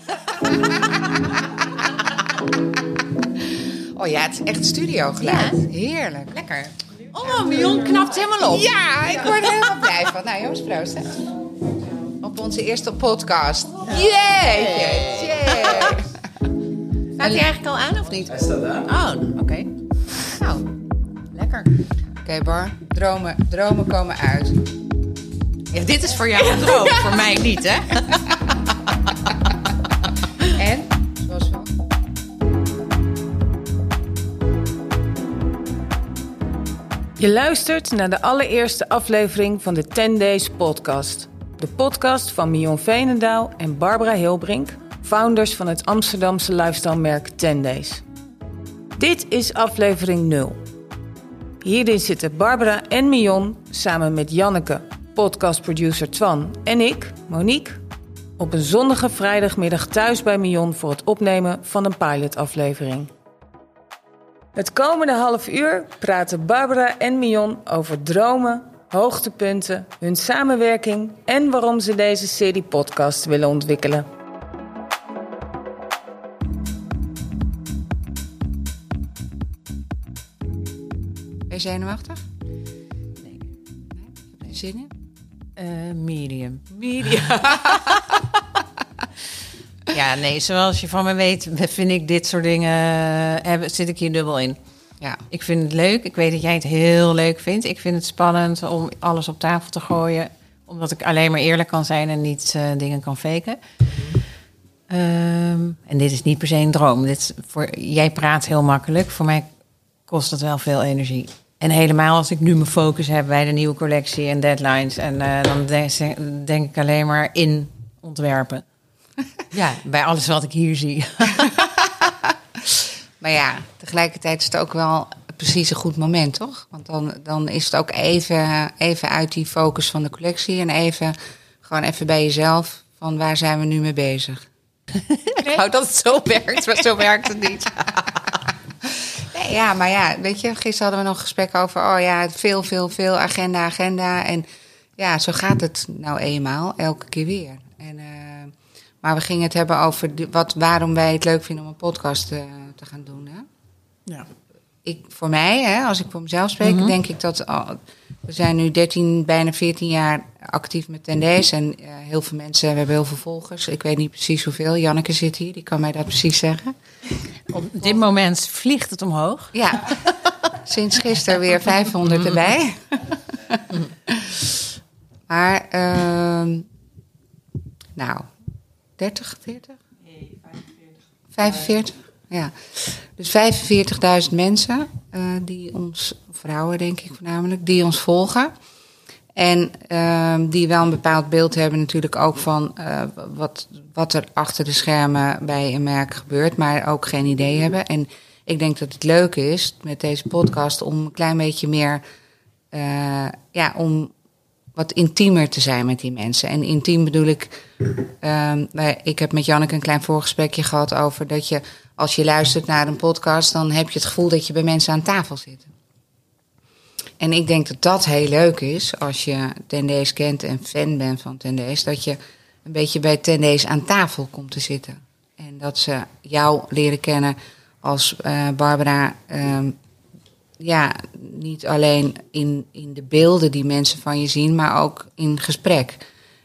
Oh ja, het is echt studiogeluid. Ja. Heerlijk. Lekker. Oh, Mion knapt helemaal op. Ja, ik word er helemaal blij van. Nou jongens, proost hè. Op onze eerste podcast. Yeah. Staat hij eigenlijk al aan of niet? Hij staat aan. Oh, oké. Nou, lekker. Oké Bar, dromen, dromen komen uit. Ja, dit is voor jou een droom, voor mij niet, hè? Je luistert naar de allereerste aflevering van de 10 Days podcast. De podcast van Mion Veenendaal en Barbara Hilbrink, founders van het Amsterdamse lifestyle merk 10 Days. Dit is aflevering 0. Hierin zitten Barbara en Mion samen met Janneke, podcastproducer Twan en ik, Monique, op een zonnige vrijdagmiddag thuis bij Mion voor het opnemen van een pilotaflevering. Het komende half uur praten Barbara en Mion over dromen, hoogtepunten, hun samenwerking en waarom ze deze serie podcast willen ontwikkelen. Ben je zenuwachtig? Nee. Heb je zin in? Eh, medium. Medium. ja, nee, zoals je van me weet, vind ik dit soort dingen, eh, zit ik hier dubbel in. Ja. Ik vind het leuk. Ik weet dat jij het heel leuk vindt. Ik vind het spannend om alles op tafel te gooien. Omdat ik alleen maar eerlijk kan zijn en niet eh, dingen kan faken. Ehm, en dit is niet per se een droom. Dit is voor, jij praat heel makkelijk. Voor mij kost het wel veel energie. En helemaal als ik nu mijn focus heb bij de nieuwe collectie en deadlines. En eh, dan denk, denk ik alleen maar in ontwerpen. ja, bij alles wat ik hier zie. Maar ja, tegelijkertijd is het ook wel precies een goed moment, toch? Want dan, dan is het ook even, even uit die focus van de collectie en even gewoon even bij jezelf van waar zijn we nu mee bezig. Ik hou dat het zo werkt, maar zo werkt het niet. Nee, ja, maar ja, weet je, gisteren hadden we nog een gesprek over, oh ja, veel, veel, veel, agenda, agenda. En ja, zo gaat het nou eenmaal, elke keer weer. Maar we gingen het hebben over de- wat, waarom wij het leuk vinden om een podcast eh, te gaan doen. Hè? Ja. ik, voor mij, hè, als ik voor mezelf spreek, denk ik dat we zijn nu 13, bijna 14 jaar actief met Tendees. En eh, heel veel mensen, we hebben heel veel volgers. Ik weet niet precies hoeveel. Janneke zit hier, die kan mij dat precies zeggen. Op dit moment vliegt het omhoog. Ja, sinds gisteren weer 500 erbij. maar, ehm, nou, 30, 40? 45? Ja. Dus 45.000 mensen eh, die ons, vrouwen denk ik voornamelijk, die ons volgen. En ehm, die wel een bepaald beeld hebben natuurlijk ook van eh, wat, wat er achter de schermen bij een merk gebeurt, maar ook geen idee hebben. En ik denk dat het leuk is met deze podcast om een klein beetje meer, eh, ja, om wat intiemer te zijn met die mensen. En intiem bedoel ik, ehm, ik heb met Janneke een klein voorgesprekje gehad over dat je, als je luistert naar een podcast, dan heb je het gevoel dat je bij mensen aan tafel zit. En ik denk dat dat heel leuk is als je Tendees kent en fan bent van Tendees. Dat je een beetje bij Tendees aan tafel komt te zitten. En dat ze jou leren kennen als eh, Barbara. ehm, ja, niet alleen in, in de beelden die mensen van je zien, maar ook in gesprek.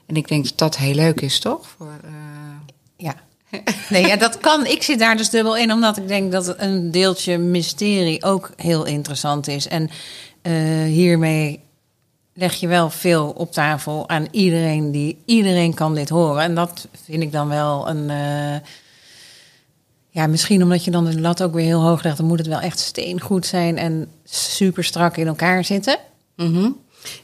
En ik denk dat dat heel leuk is, toch? Voor, eh, Ja. Nee, ja, dat kan. Ik zit daar dus dubbel in, omdat ik denk dat een deeltje mysterie ook heel interessant is. En eh, hiermee leg je wel veel op tafel aan iedereen die iedereen kan dit horen. En dat vind ik dan wel een. eh, ja, misschien omdat je dan de lat ook weer heel hoog legt, dan moet het wel echt steengoed zijn en super strak in elkaar zitten.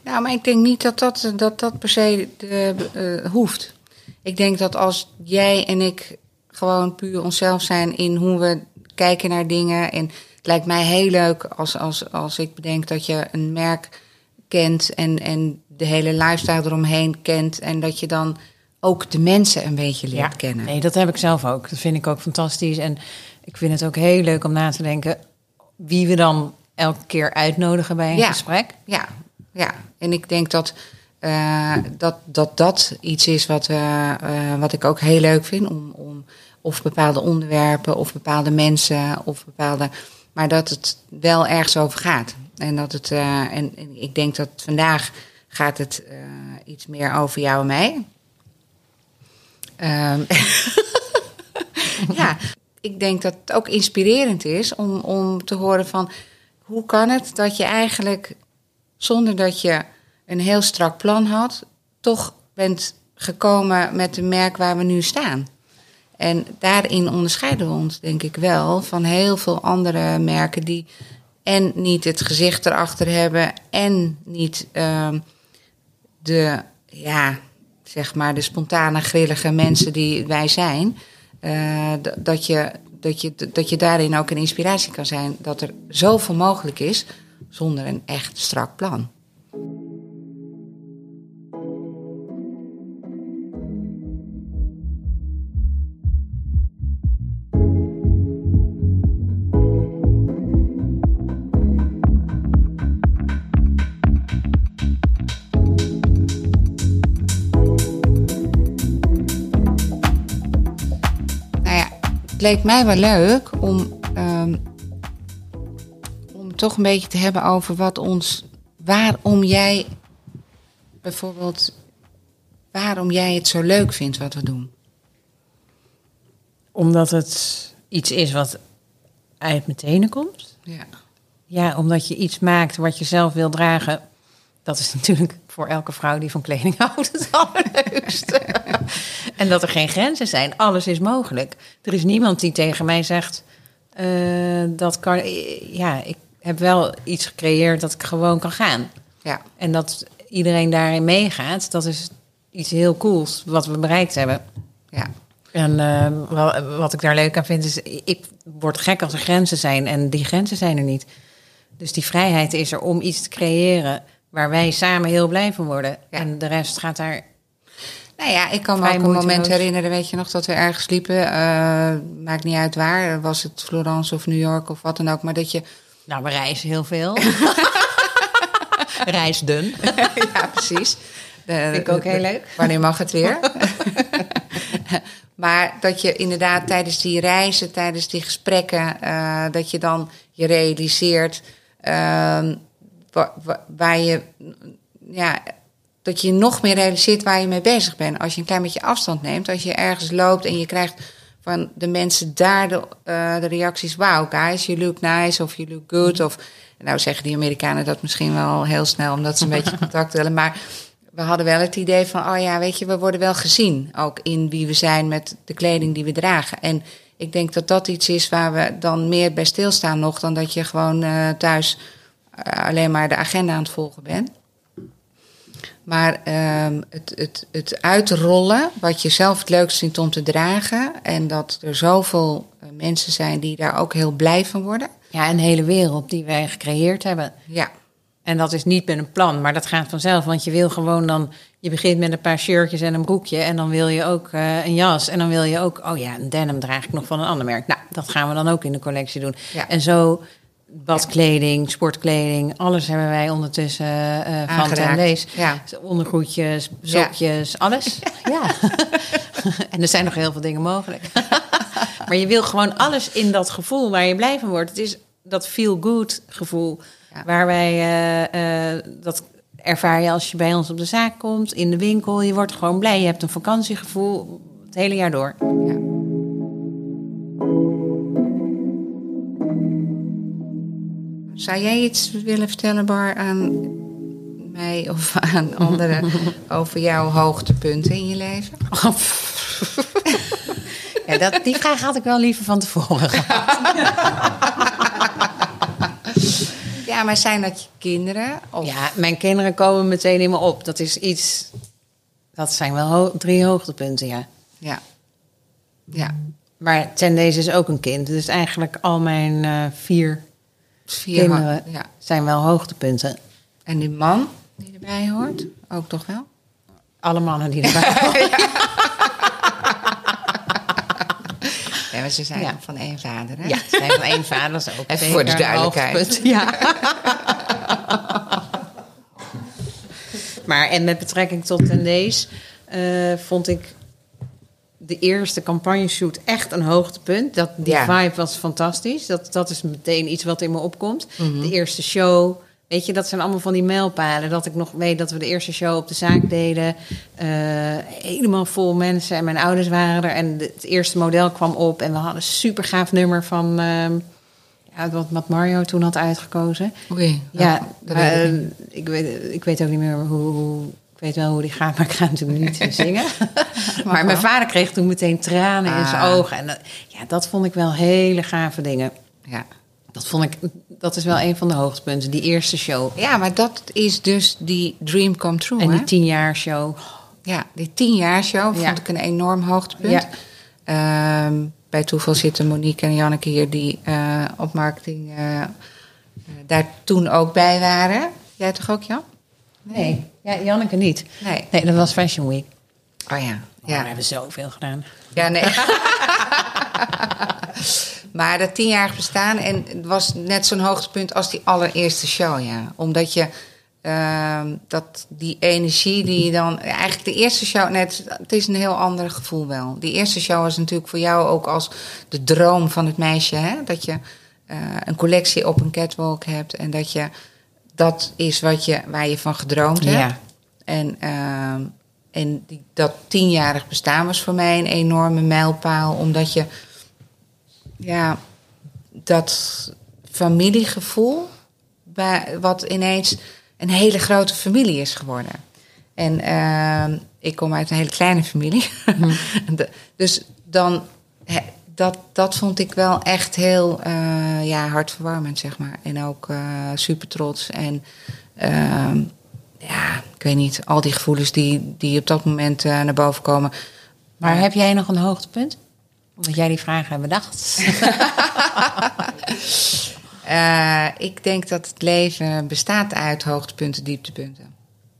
Nou, maar ik denk niet dat dat, dat, dat per se eh, eh, hoeft. Ik denk dat als jij en ik gewoon puur onszelf zijn in hoe we kijken naar dingen. En het lijkt mij heel leuk als, als, als ik bedenk dat je een merk kent en, en de hele lifestyle eromheen kent. En dat je dan ook de mensen een beetje leert kennen. Nee, dat heb ik zelf ook. Dat vind ik ook fantastisch. En ik vind het ook heel leuk om na te denken wie we dan elke keer uitnodigen bij een Ja. gesprek. Ja, ja. En ik denk dat eh, dat, dat dat iets is wat, eh, wat ik ook heel leuk vind. Om, om of bepaalde onderwerpen of bepaalde mensen of bepaalde. Maar dat het wel ergens over gaat. En dat het. eh, en, en ik denk dat vandaag gaat het iets meer over jou en mij. Ehm, ja, ik denk dat het ook inspirerend is om, om te horen van hoe kan het dat je eigenlijk zonder dat je een heel strak plan had, toch bent gekomen met de merk waar we nu staan. En daarin onderscheiden we ons, denk ik wel, van heel veel andere merken die en niet het gezicht erachter hebben en niet ehm, de, ja, zeg maar, de spontane, grillige mensen die wij zijn. eh, dat, je, dat, je, dat je daarin ook een inspiratie kan zijn. Dat er zoveel mogelijk is zonder een echt strak plan. Leek mij wel leuk om, ehm, om toch een beetje te hebben over wat ons, waarom jij bijvoorbeeld, waarom jij het zo leuk vindt wat we doen. Omdat het iets is wat uit mijn tenen komt. Ja, Ja, omdat je iets maakt wat je zelf wil dragen. Dat is natuurlijk voor elke vrouw die van kleding houdt het allerleukste. En dat er geen grenzen zijn. Alles is mogelijk. Er is niemand die tegen mij zegt... eh, dat kan... Ja, ik heb wel iets gecreëerd dat ik gewoon kan gaan. ja, En dat iedereen daarin meegaat, dat is iets heel cools wat we bereikt hebben. ja. En eh, wat ik daar leuk aan vind is, ik word gek als er grenzen zijn en die grenzen zijn er niet. Dus die vrijheid is er om iets te creëren waar wij samen heel blij van worden. Ja. En de rest gaat daar. Nou ja, ik kan me ook een moment herinneren, weet je nog, dat we ergens liepen. eh, maakt niet uit waar, was het Florence of New York of wat dan ook. Maar dat je Nou, we reizen heel veel. Reisdun. ja, precies. De- Vind ik ook heel leuk. Wanneer mag het weer? maar dat je inderdaad tijdens die reizen, tijdens die gesprekken, eh, dat je dan je realiseert ehm, wa- wa- waar je, ja, dat je nog meer realiseert waar je mee bezig bent. Als je een klein beetje afstand neemt, als je ergens loopt en je krijgt van de mensen daar de, eh, de reacties: Wow, guys, you look nice of you look good. Of nou zeggen die Amerikanen dat misschien wel heel snel, omdat ze een beetje contact willen. Maar we hadden wel het idee van: Oh ja, weet je, we worden wel gezien. Ook in wie we zijn met de kleding die we dragen. En ik denk dat dat iets is waar we dan meer bij stilstaan nog dan dat je gewoon eh, thuis eh, alleen maar de agenda aan het volgen bent. Maar ehm, het, het, het uitrollen, wat je zelf het leukst vindt om te dragen. En dat er zoveel eh, mensen zijn die daar ook heel blij van worden. Ja, een hele wereld die wij gecreëerd hebben. Ja, En dat is niet met een plan, maar dat gaat vanzelf. Want je wil gewoon dan... Je begint met een paar shirtjes en een broekje... en dan wil je ook eh, een jas. En dan wil je ook... Oh ja, een denim draag ik nog van een ander merk. Nou, dat gaan we dan ook in de collectie doen. Ja. En zo badkleding, sportkleding... alles hebben wij ondertussen eh van. Ja. Ondergoedjes, sokjes, alles. Ja. en er zijn nog heel veel dingen mogelijk. maar je wil gewoon alles in dat gevoel waar je blij van wordt. Het is dat feel-good gevoel... Ja. Waar wij, eh, eh, dat ervaar je als je bij ons op de zaak komt, in de winkel. Je wordt gewoon blij. Je hebt een vakantiegevoel het hele jaar door. ja. Zou jij iets willen vertellen, Bar, aan mij of aan anderen over jouw hoogtepunten in je leven? Ja, dat, die vraag had ik wel liever van tevoren gehad. Ja, maar zijn dat je kinderen? Of... Ja, mijn kinderen komen meteen in me op. Dat is iets. Dat zijn wel ho- drie hoogtepunten, ja. Ja. Ja. Maar ten deze is ook een kind. Dus eigenlijk al mijn eh, vier Vier kinderen Ja. zijn wel hoogtepunten. En die man die erbij hoort, ook toch wel? Alle mannen die erbij horen. Ja, maar ze zijn Ja. van één vader, hè? Ja, het zijn van één vader. Dat is ook Even voor de duidelijkheid. Ja. maar. En met betrekking tot Tendees eh vond ik de eerste campagneshoot echt een hoogtepunt. Dat, die Ja. vibe was fantastisch. Dat, dat is meteen iets wat in me opkomt. Mhm. De eerste show. Weet je, dat zijn allemaal van die mijlpalen. Dat ik nog weet dat we de eerste show op de zaak deden. Eh, helemaal vol mensen. En mijn ouders waren er. En het eerste model kwam op. En we hadden een super gaaf nummer van... ehm, ja, wat, Mario toen had uitgekozen. Oei. Ja, dat maar, weet ik eh, ik, weet, ik weet ook niet meer hoe, hoe. Weet wel hoe die gaat, maar ik ga natuurlijk niet zingen. maar mijn vader kreeg toen meteen tranen in zijn Ah. ogen. En dat, ja, dat vond ik wel hele gave dingen. Ja. Dat vond ik, dat is wel een van de hoogtepunten, die eerste show. ja, maar dat is dus die dream come true. En hè? die tien jaar show. Ja, die tien jaar show vond Ja. ik een enorm hoogtepunt. Ja. Ehm, bij toeval zitten Monique en Janneke hier die eh, op marketing eh, eh, daar toen ook bij waren. Jij toch ook, Jan? Nee, ja, Janneke niet. Nee. Nee, dat was Fashion Week. Oh ja. Ja. we hebben zoveel gedaan. ja nee. maar dat tienjarig bestaan en het was net zo'n hoogtepunt als die allereerste show, ja. Omdat je ehm, dat die energie die je dan eigenlijk de eerste show, net het is een heel ander gevoel wel. Die eerste show was natuurlijk voor jou ook als de droom van het meisje, hè? Dat je eh, een collectie op een catwalk hebt en dat je dat is wat je waar je van gedroomd hebt. Ja. En, ehm, en die, dat tienjarig bestaan was voor mij een enorme mijlpaal, omdat je ja, dat familiegevoel, bij, wat ineens een hele grote familie is geworden. En ehm, ik kom uit een hele kleine familie. De- dus dan, dat, dat vond ik wel echt heel eh, ja, hartverwarmend, zeg maar. En ook eh, super trots. En ehm, ja, ik weet niet, al die gevoelens die, die op dat moment eh, naar boven komen. Maar heb jij nog een hoogtepunt? Omdat jij die vragen hebt bedacht. Ik denk dat het leven bestaat uit hoogtepunten, dieptepunten.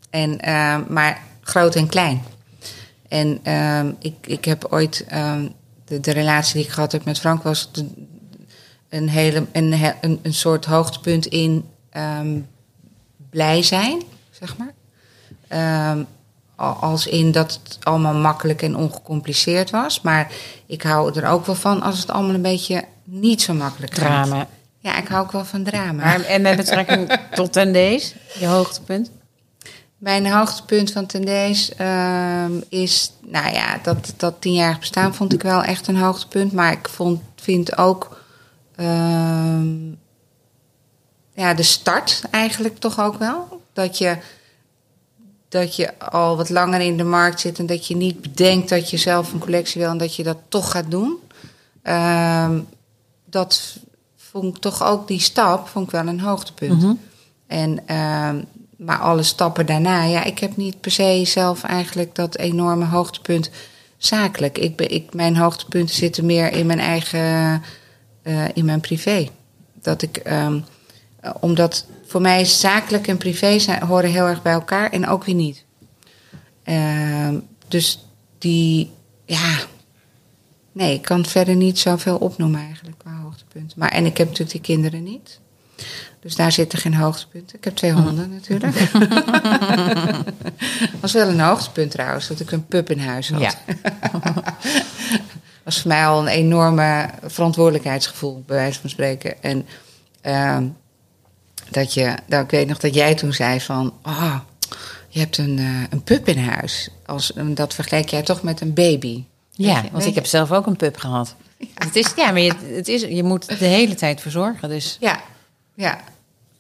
En, maar groot en klein. En ehm, ik, ik heb ooit ehm, de, de relatie die ik gehad heb met Frank was de- een, hele, een, een, een soort hoogtepunt in ehm, blij zijn, zeg maar. Ehm, al- als in dat het allemaal makkelijk en ongecompliceerd was. Maar ik hou er ook wel van als het allemaal een beetje niet zo makkelijk gaat. Drama. Ja, ik hou ook wel van drama. Maar, en met betrekking tot Tendees, je hoogtepunt? Mijn hoogtepunt van Tendees ehm is, nou ja, dat, dat tienjarig bestaan vond ik wel echt een hoogtepunt. Maar ik vond, vind ook ehm, ja, de start eigenlijk toch ook wel. Dat je, dat je al wat langer in de markt zit en dat je niet bedenkt dat je zelf een collectie wil en dat je dat toch gaat doen. Ehm, dat vond ik toch ook, die stap vond ik wel een hoogtepunt. En, ehm, maar alle stappen daarna, ja, ik heb niet per se zelf eigenlijk dat enorme hoogtepunt zakelijk. Ik ik, mijn hoogtepunten zitten meer in mijn eigen, eh, in mijn privé. Dat ik, ehm, eh, omdat voor mij zakelijk en privé horen heel erg bij elkaar en ook weer niet. Ehm, dus die, ja, nee, ik kan verder niet zoveel opnoemen eigenlijk qua hoogtepunten. Maar, en ik heb natuurlijk die kinderen niet. Dus daar zitten geen hoogtepunten. Ik heb twee honden natuurlijk. was wel een hoogtepunt trouwens, dat ik een pup in huis had. Ja. was voor mij al een enorme verantwoordelijkheidsgevoel, bij wijze van spreken. En ehm, dat je, nou, ik weet nog dat jij toen zei van, ah, je hebt een, eh, een pup in huis. Als, dat vergelijk jij toch met een baby. Ja, je- want ik heb zelf ook een pup gehad. Het is, ja, maar je, het is, je moet de hele tijd verzorgen. Dus Ja, ja.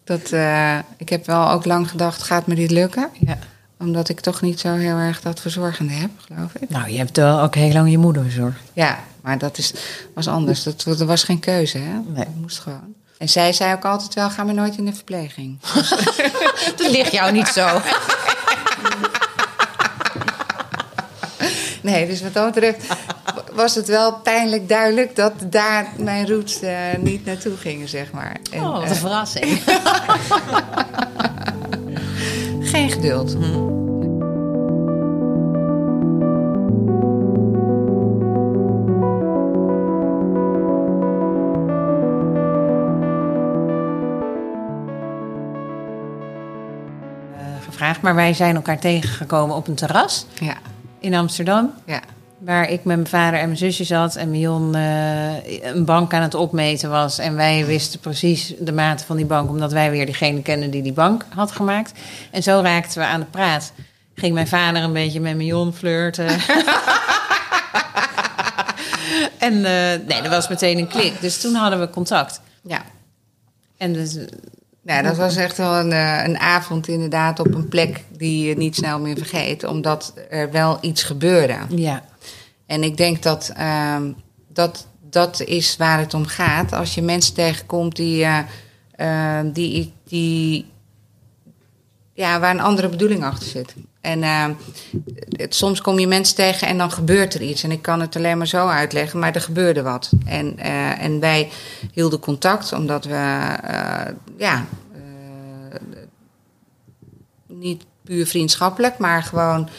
Dat, eh, ik heb wel ook lang gedacht, gaat me dit lukken? ja. Omdat ik toch niet zo heel erg dat verzorgende heb, geloof ik. Nou, je hebt wel ook heel lang je moeder verzorgd. Ja, maar dat is, was anders. Dat, er was geen keuze, hè? Nee. Dat moest gewoon. En zij zei ook altijd wel, ga maar nooit in de verpleging. Dat ligt jou niet zo. Nee, dus wat dat betreft was het wel pijnlijk duidelijk... dat daar mijn roots eh, niet naartoe gingen, zeg maar. En, Oh, wat eh, een verrassing. geen geduld. Eh, gevraagd maar wij zijn elkaar tegengekomen op een terras Ja, in Amsterdam. ja. Waar ik met mijn vader en mijn zusje zat en Mion eh, een bank aan het opmeten was. En wij wisten precies de mate van die bank, omdat wij weer diegene kenden die die bank had gemaakt. En zo raakten we aan de praat. Ging mijn vader een beetje met Mion flirten. en eh, nee, dat was meteen een klik. Dus toen hadden we contact. ja. En dus, Ja, dat was echt wel een, een avond inderdaad op een plek die je niet snel meer vergeet. Omdat er wel iets gebeurde. ja, En ik denk dat ehm, dat, dat is waar het om gaat. Als je mensen tegenkomt die, eh, eh, die, die ja, waar een andere bedoeling achter zit. En ehm, soms kom je mensen tegen en dan gebeurt er iets. En ik kan het alleen maar zo uitleggen, maar er gebeurde wat. En, eh, en wij hielden contact omdat we, eh, ja, niet puur vriendschappelijk, maar gewoon.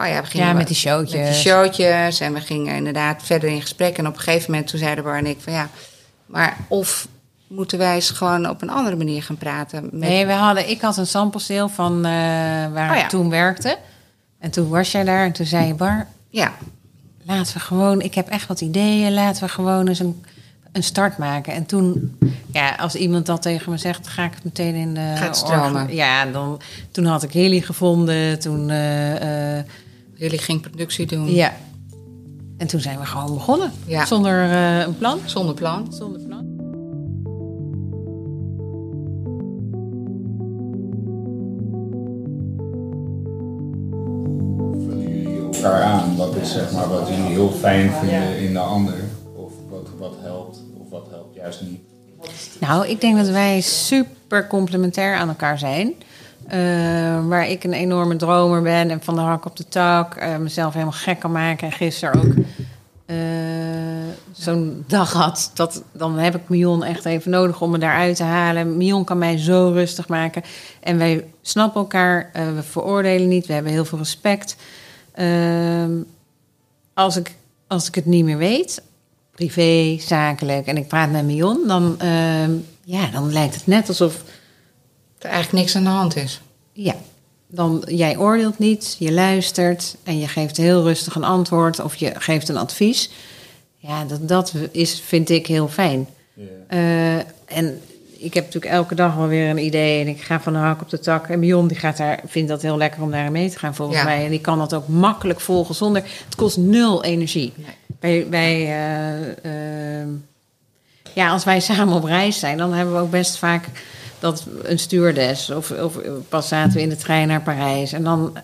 Oh ja, we gingen ja, met die showtjes. met die showtjes. En we gingen inderdaad verder in gesprek. En op een gegeven moment toen zeiden Bar en ik van ja, maar of moeten wij eens gewoon op een andere manier gaan praten? Met, Nee, we hadden, ik had een sampleseel van eh, waar Oh ja. ik toen werkte. En toen was jij daar en toen zei je, Bar, Ja, laten we gewoon, ik heb echt wat ideeën, laten we gewoon eens een, een start maken. En toen, ja, als iemand dat tegen me zegt, ga ik het meteen in de. Gaat stromen. Ja, dan, toen had ik Hilly gevonden, toen, eh, eh, jullie ging productie doen ja. En toen zijn we gewoon begonnen. Ja. Zonder eh, een plan. zonder plan. Zonder plan. vullen jullie elkaar aan? Wat is zeg maar wat jullie heel fijn vinden in de ander? Of wat, wat helpt, of wat helpt juist niet? Nou, ik denk dat wij super complementair aan elkaar zijn. Eh, waar ik een enorme dromer ben en van de hak op de tak eh, mezelf helemaal gek kan maken. En gisteren ook eh, zo'n dag had. Dat, dan heb ik Mion echt even nodig om me daaruit te halen. Mion kan mij zo rustig maken. En wij snappen elkaar, we veroordelen niet, we hebben heel veel respect. Ehm, als, ik, als ik het niet meer weet, privé, zakelijk, en ik praat met Mion, dan, ehm, ja, dan lijkt het net alsof Er eigenlijk niks aan de hand is. ja, dan jij oordeelt niet, je luistert en je geeft heel rustig een antwoord of je geeft een advies. Ja, dat, dat is, vind ik heel fijn. Eh, en ik heb natuurlijk elke dag wel weer een idee en ik ga van de hak op de tak. En Mion die gaat daar, vindt dat heel lekker om daar mee te gaan volgens Ja. mij. En die kan dat ook makkelijk volgen zonder, het kost nul energie. Nee. Wij, wij eh, eh, ja, als wij samen op reis zijn, dan hebben we ook best vaak dat een stewardess of, of pas zaten we in de trein naar Parijs en dan eh,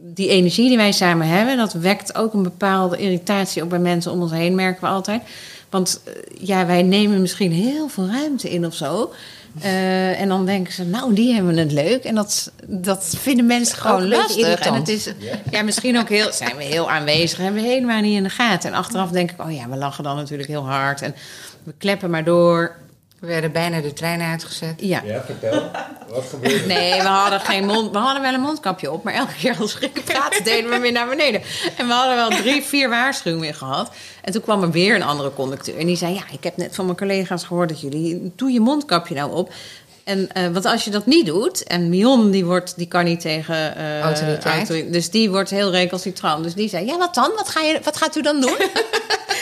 die energie die wij samen hebben, dat wekt ook een bepaalde irritatie ook bij mensen om ons heen, merken we altijd. Want eh, ja, wij nemen misschien heel veel ruimte in of zo. Eh, en dan denken ze, nou, die hebben het leuk. En dat, dat vinden mensen gewoon lastig. En het is ja, misschien ook heel, zijn we heel aanwezig. Hebben we helemaal niet in de gaten. En achteraf denk ik, oh ja, we lachen dan natuurlijk heel hard. En we kleppen maar door. We werden bijna de trein uitgezet. Ja. Ja, vertel. Wat gebeurt er? Nee, we hadden geen mond. We hadden wel een mondkapje op, maar elke keer als we praten deden we weer naar beneden. En we hadden wel drie, vier waarschuwingen gehad. En toen kwam er weer een andere conducteur. En die zei: Ja, ik heb net van mijn collega's gehoord dat jullie. Doe je mondkapje nou op. En, eh, want als je dat niet doet, en Mion die, wordt, die kan niet tegen eh, Autoriteit. autori- dus die wordt heel recalcitrant. Dus die zei: Ja, wat dan? Wat, ga je, wat gaat u dan doen?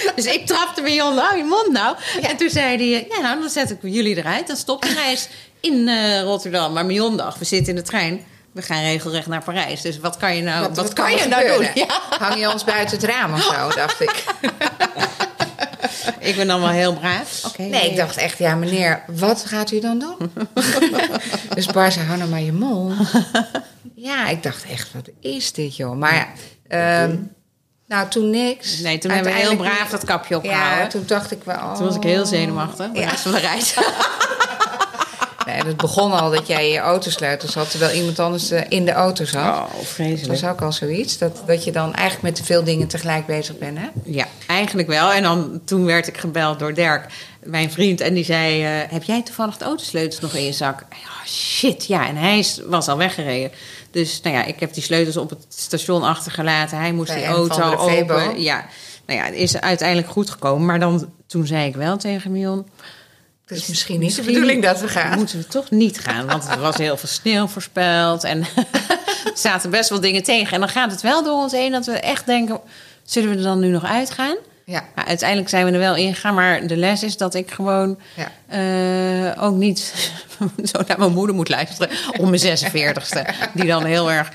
dus ik trapte Mion, nou, je mond nou. En toen zei hij: Ja, nou, dan zet ik jullie eruit. Dan stopt de reis in eh, Rotterdam. Maar Mion dacht: We zitten in de trein. We gaan regelrecht naar Parijs. Dus wat kan je nou, wat, kan je nou doen? Ja. Hang je ons buiten het raam of zo, dacht ik. Ik ben dan wel heel braaf. Nee, ik dacht echt, ja meneer, wat gaat u dan doen? dus Bar zei, hou nou maar je mond. ja, ik dacht echt, wat is dit joh? Maar ja, ehm, nou toen niks. Nee, toen hebben we heel braaf dat kapje Ja, opgehouden. toen dacht ik wel. Toen was ik heel zenuwachtig. De Ja. rest van de reis. Nee, het begon al dat jij je autosleutels had, terwijl iemand anders eh, in de auto zat. Oh, Dat vreselijk. was ook al zoiets, dat, dat je dan eigenlijk met te veel dingen tegelijk bezig bent, hè? Ja, eigenlijk wel. En dan, toen werd ik gebeld door Dirk, mijn vriend. En die zei, eh, heb jij toevallig de autosleutels nog in je zak? Oh, shit, ja. En hij is- was al weggereden. Dus nou ja, ik heb die sleutels op het station achtergelaten. Hij moest Bij die auto open. Ja, nou ja, het is uiteindelijk goed gekomen. Maar dan, toen zei ik wel tegen Mion... Het is misschien niet de bedoeling dat we gaan. Moeten we toch niet gaan, want er was heel veel sneeuw voorspeld. En er zaten best wel dingen tegen. En dan gaat het wel door ons heen dat we echt denken... zullen we er dan nu nog uitgaan? Ja. Maar uiteindelijk zijn we er wel ingegaan. Maar de les is dat ik gewoon Ja. eh, ook niet zo naar mijn moeder moet luisteren om mijn 46ste. Die dan heel erg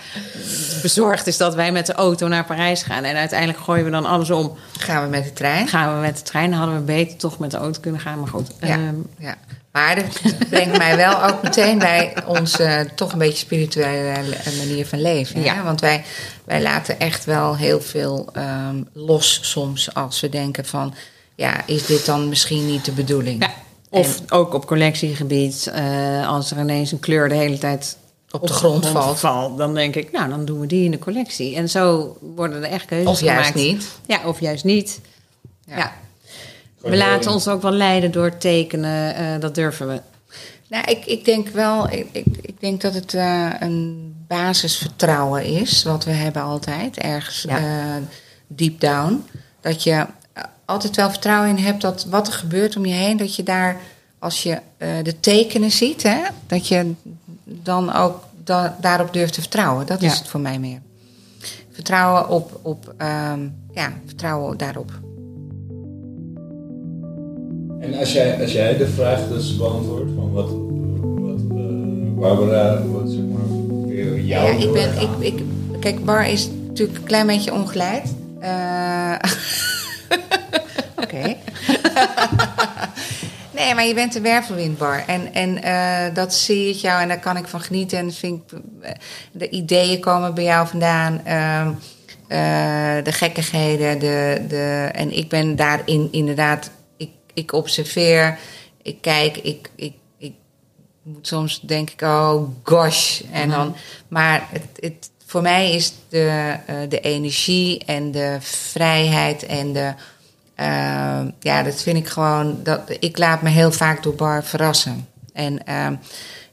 bezorgd is dat wij met de auto naar Parijs gaan. En uiteindelijk gooien we dan alles om. Gaan we met de trein? Gaan we met de trein, hadden we beter toch met de auto kunnen gaan. Maar goed, Ja, ehm, ja. Maar dat brengt mij wel ook meteen bij onze toch een beetje spirituele manier van leven. hè? Ja. Want wij, wij laten echt wel heel veel ehm, los soms als we denken van... ja, is dit dan misschien niet de bedoeling? ja. Of ook op collectiegebied, eh, als er ineens een kleur de hele tijd Op de grond valt. dan denk ik, nou, dan doen we die in de collectie. En zo worden er echt keuzes Of juist gemaakt. niet. Ja, of juist niet. Ja. Ja. We laten ons ook wel leiden door tekenen, eh, dat durven we. Nou, ik, ik denk wel, ik, ik, ik denk dat het eh, een basisvertrouwen is, wat we hebben altijd, ergens Ja. eh, deep down. Dat je altijd wel vertrouwen in hebt dat wat er gebeurt om je heen, dat je daar, als je eh, de tekenen ziet, hè, dat je dan ook da- daarop durft te vertrouwen. Dat is het voor mij meer. Vertrouwen op, op ehm, ja, vertrouwen daarop. En als jij, als jij de vraag dus beantwoordt van wat, wat eh, Barbara, wat zeg maar, weer jou Ja, ik ben, ik, kijk, Bar is natuurlijk een klein beetje ongeleid. Eh, Oké. nee, maar je bent de wervelwindbar. En, en eh, dat zie ik jou en daar kan ik van genieten. En vind ik, de ideeën komen bij jou vandaan. ehm, eh, de gekkigheden. De, de, en ik ben daarin inderdaad... Ik, observeer, ik kijk, ik... ik, ik moet soms denk ik, oh gosh. En dan, maar het, het, voor mij is de, eh, de energie en de vrijheid en de. eh, ja, dat vind ik gewoon. Dat, ik laat me heel vaak door bar verrassen. En, ehm,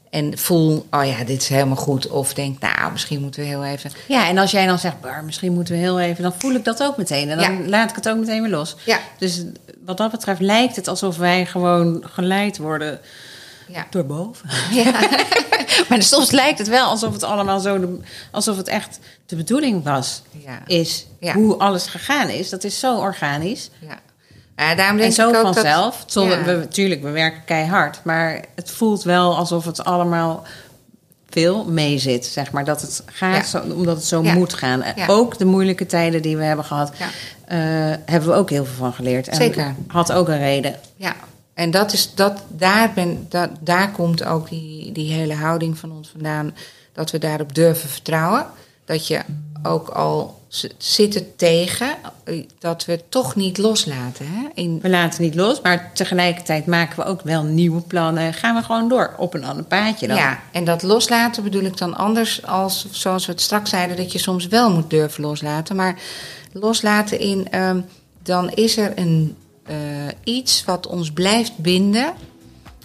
en voel, oh ja, dit is helemaal goed. Of denk, nou, misschien moeten we heel even. Ja, en als jij dan zegt, Bar, misschien moeten we heel even, dan voel ik dat ook meteen. En dan Ja. laat ik het ook meteen weer los. Ja, Dus wat dat betreft lijkt het alsof wij gewoon geleid worden ja. door boven. ja. maar soms lijkt het wel alsof het allemaal zo, de- alsof het echt de bedoeling was, Ja. is. Hoe alles gegaan is, dat is zo organisch. ja. Ja, daarom denk En zo ik ook vanzelf. Dat, Zonder, we, tuurlijk, we werken keihard. Maar het voelt wel alsof het allemaal veel meezit. Zeg maar. Dat het gaat zo, omdat het zo moet gaan. Ook de moeilijke tijden die we hebben gehad, Ja. eh, hebben we ook heel veel van geleerd. En Zeker. Had ook een reden. Ja, en dat is, dat, daar, ben, dat, daar komt ook die, die hele houding van ons vandaan. Dat we daarop durven vertrouwen. Dat je ook al zitten tegen, eh, dat we het toch niet loslaten. Hè? In, We laten niet los, maar tegelijkertijd maken we ook wel nieuwe plannen. Gaan we gewoon door op een ander paadje dan. ja, en dat loslaten bedoel ik dan anders als, zoals we het straks zeiden, dat je soms wel moet durven loslaten. Maar loslaten in, ehm, dan is er een, eh, iets wat ons blijft binden,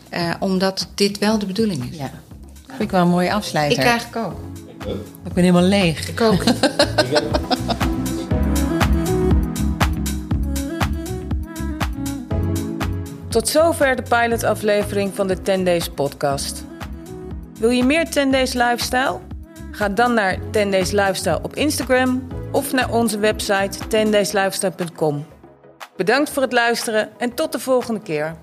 eh, omdat dit wel de bedoeling is. Ja. Vind ik wel een mooie afsluiter. Ik eigenlijk ook. Ik ben helemaal leeg. Ik ook. Tot zover de pilotaflevering van de 10 Days podcast. Wil je meer 10 Days Lifestyle? Ga dan naar 10 Days Lifestyle op Instagram of naar onze website 10dayslifestyle.com. Bedankt voor het luisteren en tot de volgende keer.